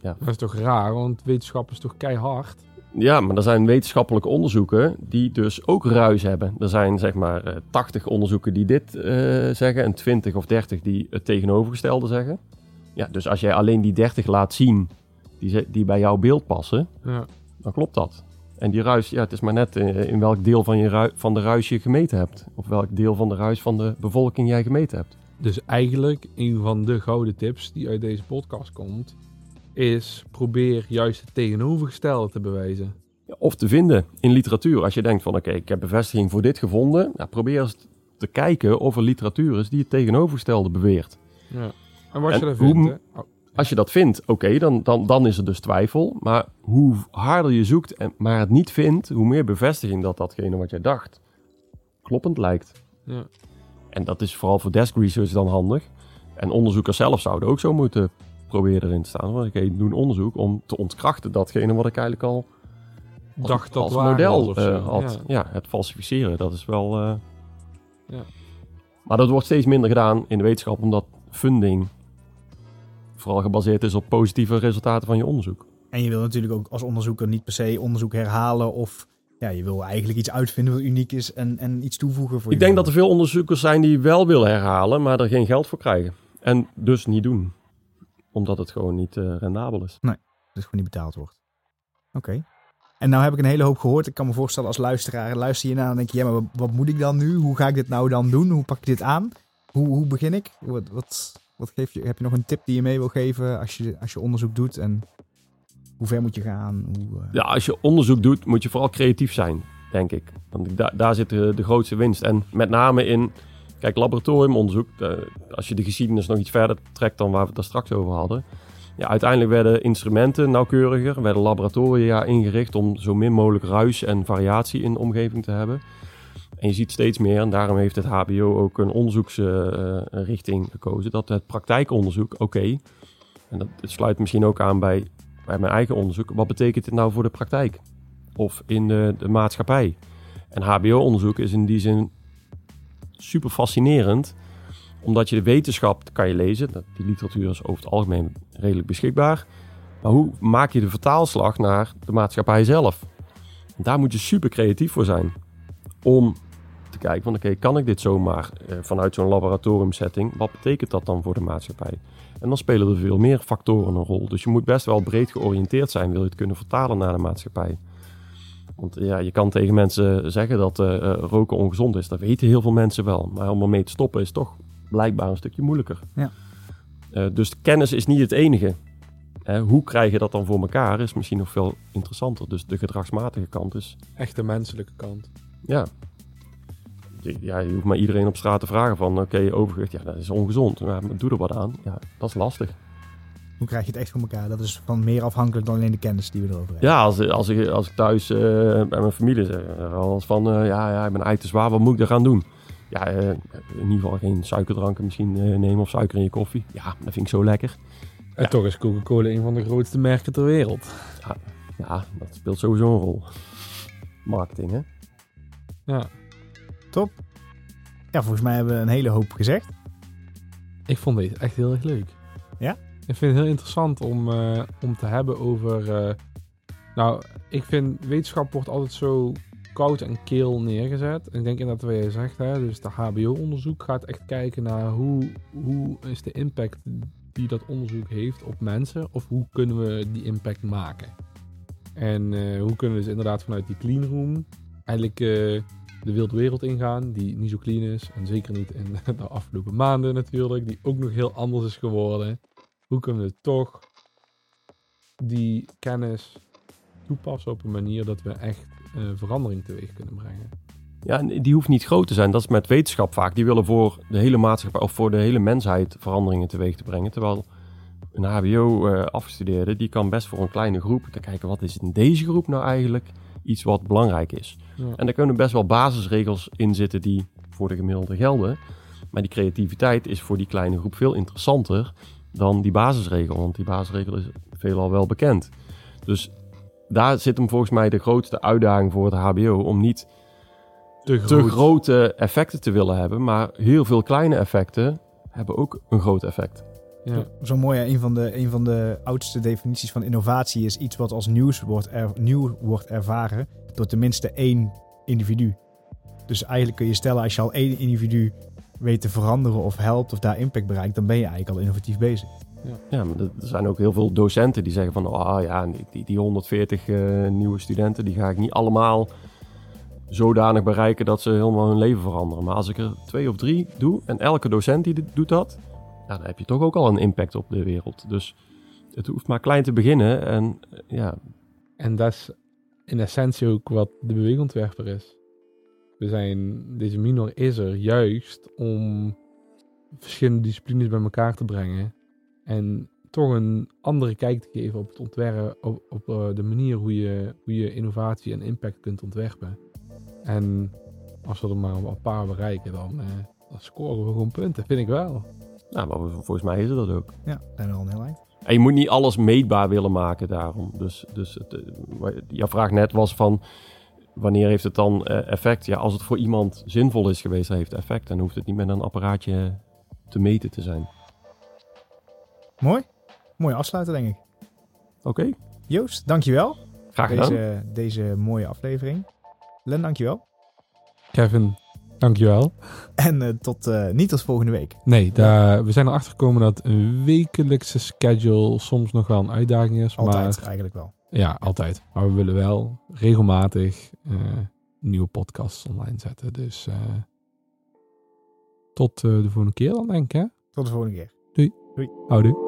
ja, Dat is toch raar, want wetenschap is toch keihard? Ja, maar er zijn wetenschappelijke onderzoeken die dus ook ruis hebben. Er zijn zeg maar eh, 80 onderzoeken die dit eh, zeggen en 20 of 30 die het tegenovergestelde zeggen. Ja, dus als jij alleen die 30 laat zien die, die bij jouw beeld passen, Ja. dan klopt dat. En die ruis, ja, het is maar net eh, in welk deel van, je van de ruis je gemeten hebt. Of welk deel van de ruis van de bevolking jij gemeten hebt. Dus eigenlijk een van de gouden tips die uit deze podcast komt, is probeer juist het tegenovergestelde te bewijzen. Ja, Of te vinden in literatuur. Als je denkt van oké, ik heb bevestiging voor dit gevonden. Ja, probeer eens te kijken of er literatuur is die het tegenovergestelde beweert. Ja. En wat En je vindt? Oh, Als je dat vindt, oké, dan, dan, dan is er dus twijfel. Maar hoe harder je zoekt, en, maar het niet vindt, hoe meer bevestiging dat datgene wat jij dacht kloppend lijkt. ja. En dat is vooral voor desk research dan handig. En onderzoekers zelf zouden ook zo moeten proberen erin te staan. Want oké, doe een onderzoek om te ontkrachten datgene wat ik eigenlijk al als, Dacht dat als waar model eh, had. ja. Ja. het falsificeren, dat is wel... eh, Ja. Maar dat wordt steeds minder gedaan in de wetenschap, omdat funding vooral gebaseerd is op positieve resultaten van je onderzoek. En je wil natuurlijk ook als onderzoeker niet per se onderzoek herhalen of ja, je wil eigenlijk iets uitvinden wat uniek is en, en iets toevoegen voor Ik denk dat er veel onderzoekers zijn die wel willen herhalen, maar er geen geld voor krijgen. En dus niet doen. Omdat het gewoon niet eh, rendabel is. dat het gewoon niet betaald wordt. Oké. En nou heb ik een hele hoop gehoord. Ik kan me voorstellen als luisteraar, luister je naar en denk je, ja, maar wat, wat moet ik dan nu? Hoe ga ik dit nou dan doen? Hoe pak ik dit aan? Hoe, hoe begin ik? Wat, wat, wat geef je, heb je nog een tip die je mee wil geven als je, als je onderzoek doet? En hoe ver moet je gaan? Hoe, eh, Ja, als je onderzoek doet, moet je vooral creatief zijn, denk ik. Want da- daar zit de, grootste winst. En met name in, kijk, laboratoriumonderzoek. eh, als je de geschiedenis nog iets verder trekt dan waar we het daar straks over hadden. Ja, uiteindelijk werden instrumenten nauwkeuriger, werden laboratoria ingericht om zo min mogelijk ruis en variatie in de omgeving te hebben. En je ziet steeds meer, en daarom heeft het HBO ook een onderzoeksrichting gekozen, dat het praktijkonderzoek, oké, en dat sluit misschien ook aan bij bij mijn eigen onderzoek, wat betekent dit nou voor de praktijk? Of in de, de maatschappij? En HBO-onderzoek is in die zin super fascinerend, omdat je de wetenschap kan je lezen. Die literatuur is over het algemeen redelijk beschikbaar. Maar hoe maak je de vertaalslag naar de maatschappij zelf? Daar moet je super creatief voor zijn. Om te kijken van oké, kan ik dit zomaar eh, vanuit zo'n laboratoriumsetting? Wat betekent dat dan voor de maatschappij? En dan spelen er veel meer factoren een rol. Dus je moet best wel breed georiënteerd zijn, wil je het kunnen vertalen naar de maatschappij. Want ja, je kan tegen mensen zeggen dat eh, eh, roken ongezond is. Dat weten heel veel mensen wel. Maar om ermee te stoppen is toch blijkbaar een stukje moeilijker. Ja. Eh, dus de kennis is niet het enige. Eh, hoe krijg je dat dan voor elkaar is misschien nog veel interessanter. Dus de gedragsmatige kant is, Echt de menselijke kant. ja... Je- Ja, je hoeft maar iedereen op straat te vragen van, oké, overgewicht, ja, dat is ongezond. Maar doe er wat aan. Ja, dat is lastig. Hoe krijg je het echt voor elkaar? Dat is van meer afhankelijk dan alleen de kennis die we erover hebben. Ja, als, als, ik, als ik thuis eh, bij mijn familie zeg, eens van, eh, ja, ja, ik ben eigenlijk te zwaar, wat moet ik er gaan doen? Ja, eh, in ieder geval geen suikerdranken misschien eh, nemen of suiker in je koffie. Ja, dat vind ik zo lekker. En Ja. toch is Coca-Cola een van de grootste merken ter wereld. Ja, dat speelt sowieso een rol. Marketing, hè? Ja. Ja, volgens mij hebben we een hele hoop gezegd. Ik vond deze echt heel erg leuk. Ja? Ik vind het heel interessant om, eh, om te hebben over... eh, nou, ik vind wetenschap wordt altijd zo koud en keel neergezet. En ik denk inderdaad wat jij zegt, hè, dus de HBO-onderzoek gaat echt kijken naar hoe, hoe is de impact die dat onderzoek heeft op mensen. Of hoe kunnen we die impact maken. En eh, hoe kunnen we dus inderdaad vanuit die clean room eigenlijk de wilde wereld ingaan, die niet zo clean is. En zeker niet in de afgelopen maanden natuurlijk, die ook nog heel anders is geworden. Hoe kunnen we toch die kennis toepassen op een manier dat we echt eh, verandering teweeg kunnen brengen? Ja, en die hoeft niet groot te zijn. Dat is met wetenschap vaak. Die willen voor de hele maatschappij of voor de hele mensheid veranderingen teweeg te brengen. Terwijl een HBO-afgestudeerde, die kan best voor een kleine groep te kijken wat is in deze groep nou eigenlijk iets wat belangrijk is. Ja. En daar kunnen best wel basisregels in zitten die voor de gemiddelde gelden. Maar die creativiteit is voor die kleine groep veel interessanter dan die basisregel. Want die basisregel is veelal wel bekend. Dus daar zit hem volgens mij de grootste uitdaging voor het HBO. Om niet Te te grote effecten te willen hebben. Maar heel veel kleine effecten hebben ook een groot effect. Ja. Zo mooi, hè? een van, de, een van de oudste definities van innovatie is iets wat als nieuws wordt er, nieuw wordt ervaren door tenminste één individu. Dus eigenlijk kun je stellen, als je al één individu weet te veranderen of helpt of daar impact bereikt, dan ben je eigenlijk al innovatief bezig. Ja, maar er zijn ook heel veel docenten die zeggen van... ah ja, die, die 140 eh, nieuwe studenten... die ga ik niet allemaal zodanig bereiken... dat ze helemaal hun leven veranderen. Maar als ik er twee of drie doe... en elke docent die dit doet dat... Ja, dan heb je toch ook al een impact op de wereld. Dus het hoeft maar klein te beginnen. En eh, ja, En dat is in essentie ook wat de beweegontwerper is. We zijn, deze minor is er juist om verschillende disciplines bij elkaar te brengen. En toch een andere kijk te geven op het ontwerpen, op, eh, de manier hoe je, hoe je innovatie en impact kunt ontwerpen. En als we er maar een paar bereiken, dan, eh, dan scoren we gewoon punten, vind ik wel. Nou, maar volgens mij is het dat ook. Ja, zijn we al een heel eind. En je moet niet alles meetbaar willen maken daarom. Dus, dus het, eh, jouw vraag net was van... wanneer heeft het dan eh, effect? Ja, als het voor iemand zinvol is geweest, dan heeft het effect. Dan hoeft het niet met een apparaatje te meten te zijn. Mooi. Mooie afsluiter, denk ik. Oké, Joost, dankjewel. graag gedaan. Deze, deze mooie aflevering. Len, dankjewel. Kevin, dankjewel. En eh, tot, eh, niet tot volgende week. Nee, daar, we zijn erachter gekomen dat een wekelijkse schedule soms nog wel een uitdaging is. Altijd, Maar, eigenlijk wel. ja, altijd. Maar we willen wel regelmatig eh, nieuwe podcasts online zetten. Dus tot de volgende keer dan, denk ik. Hè? Tot de volgende keer. Houdoe.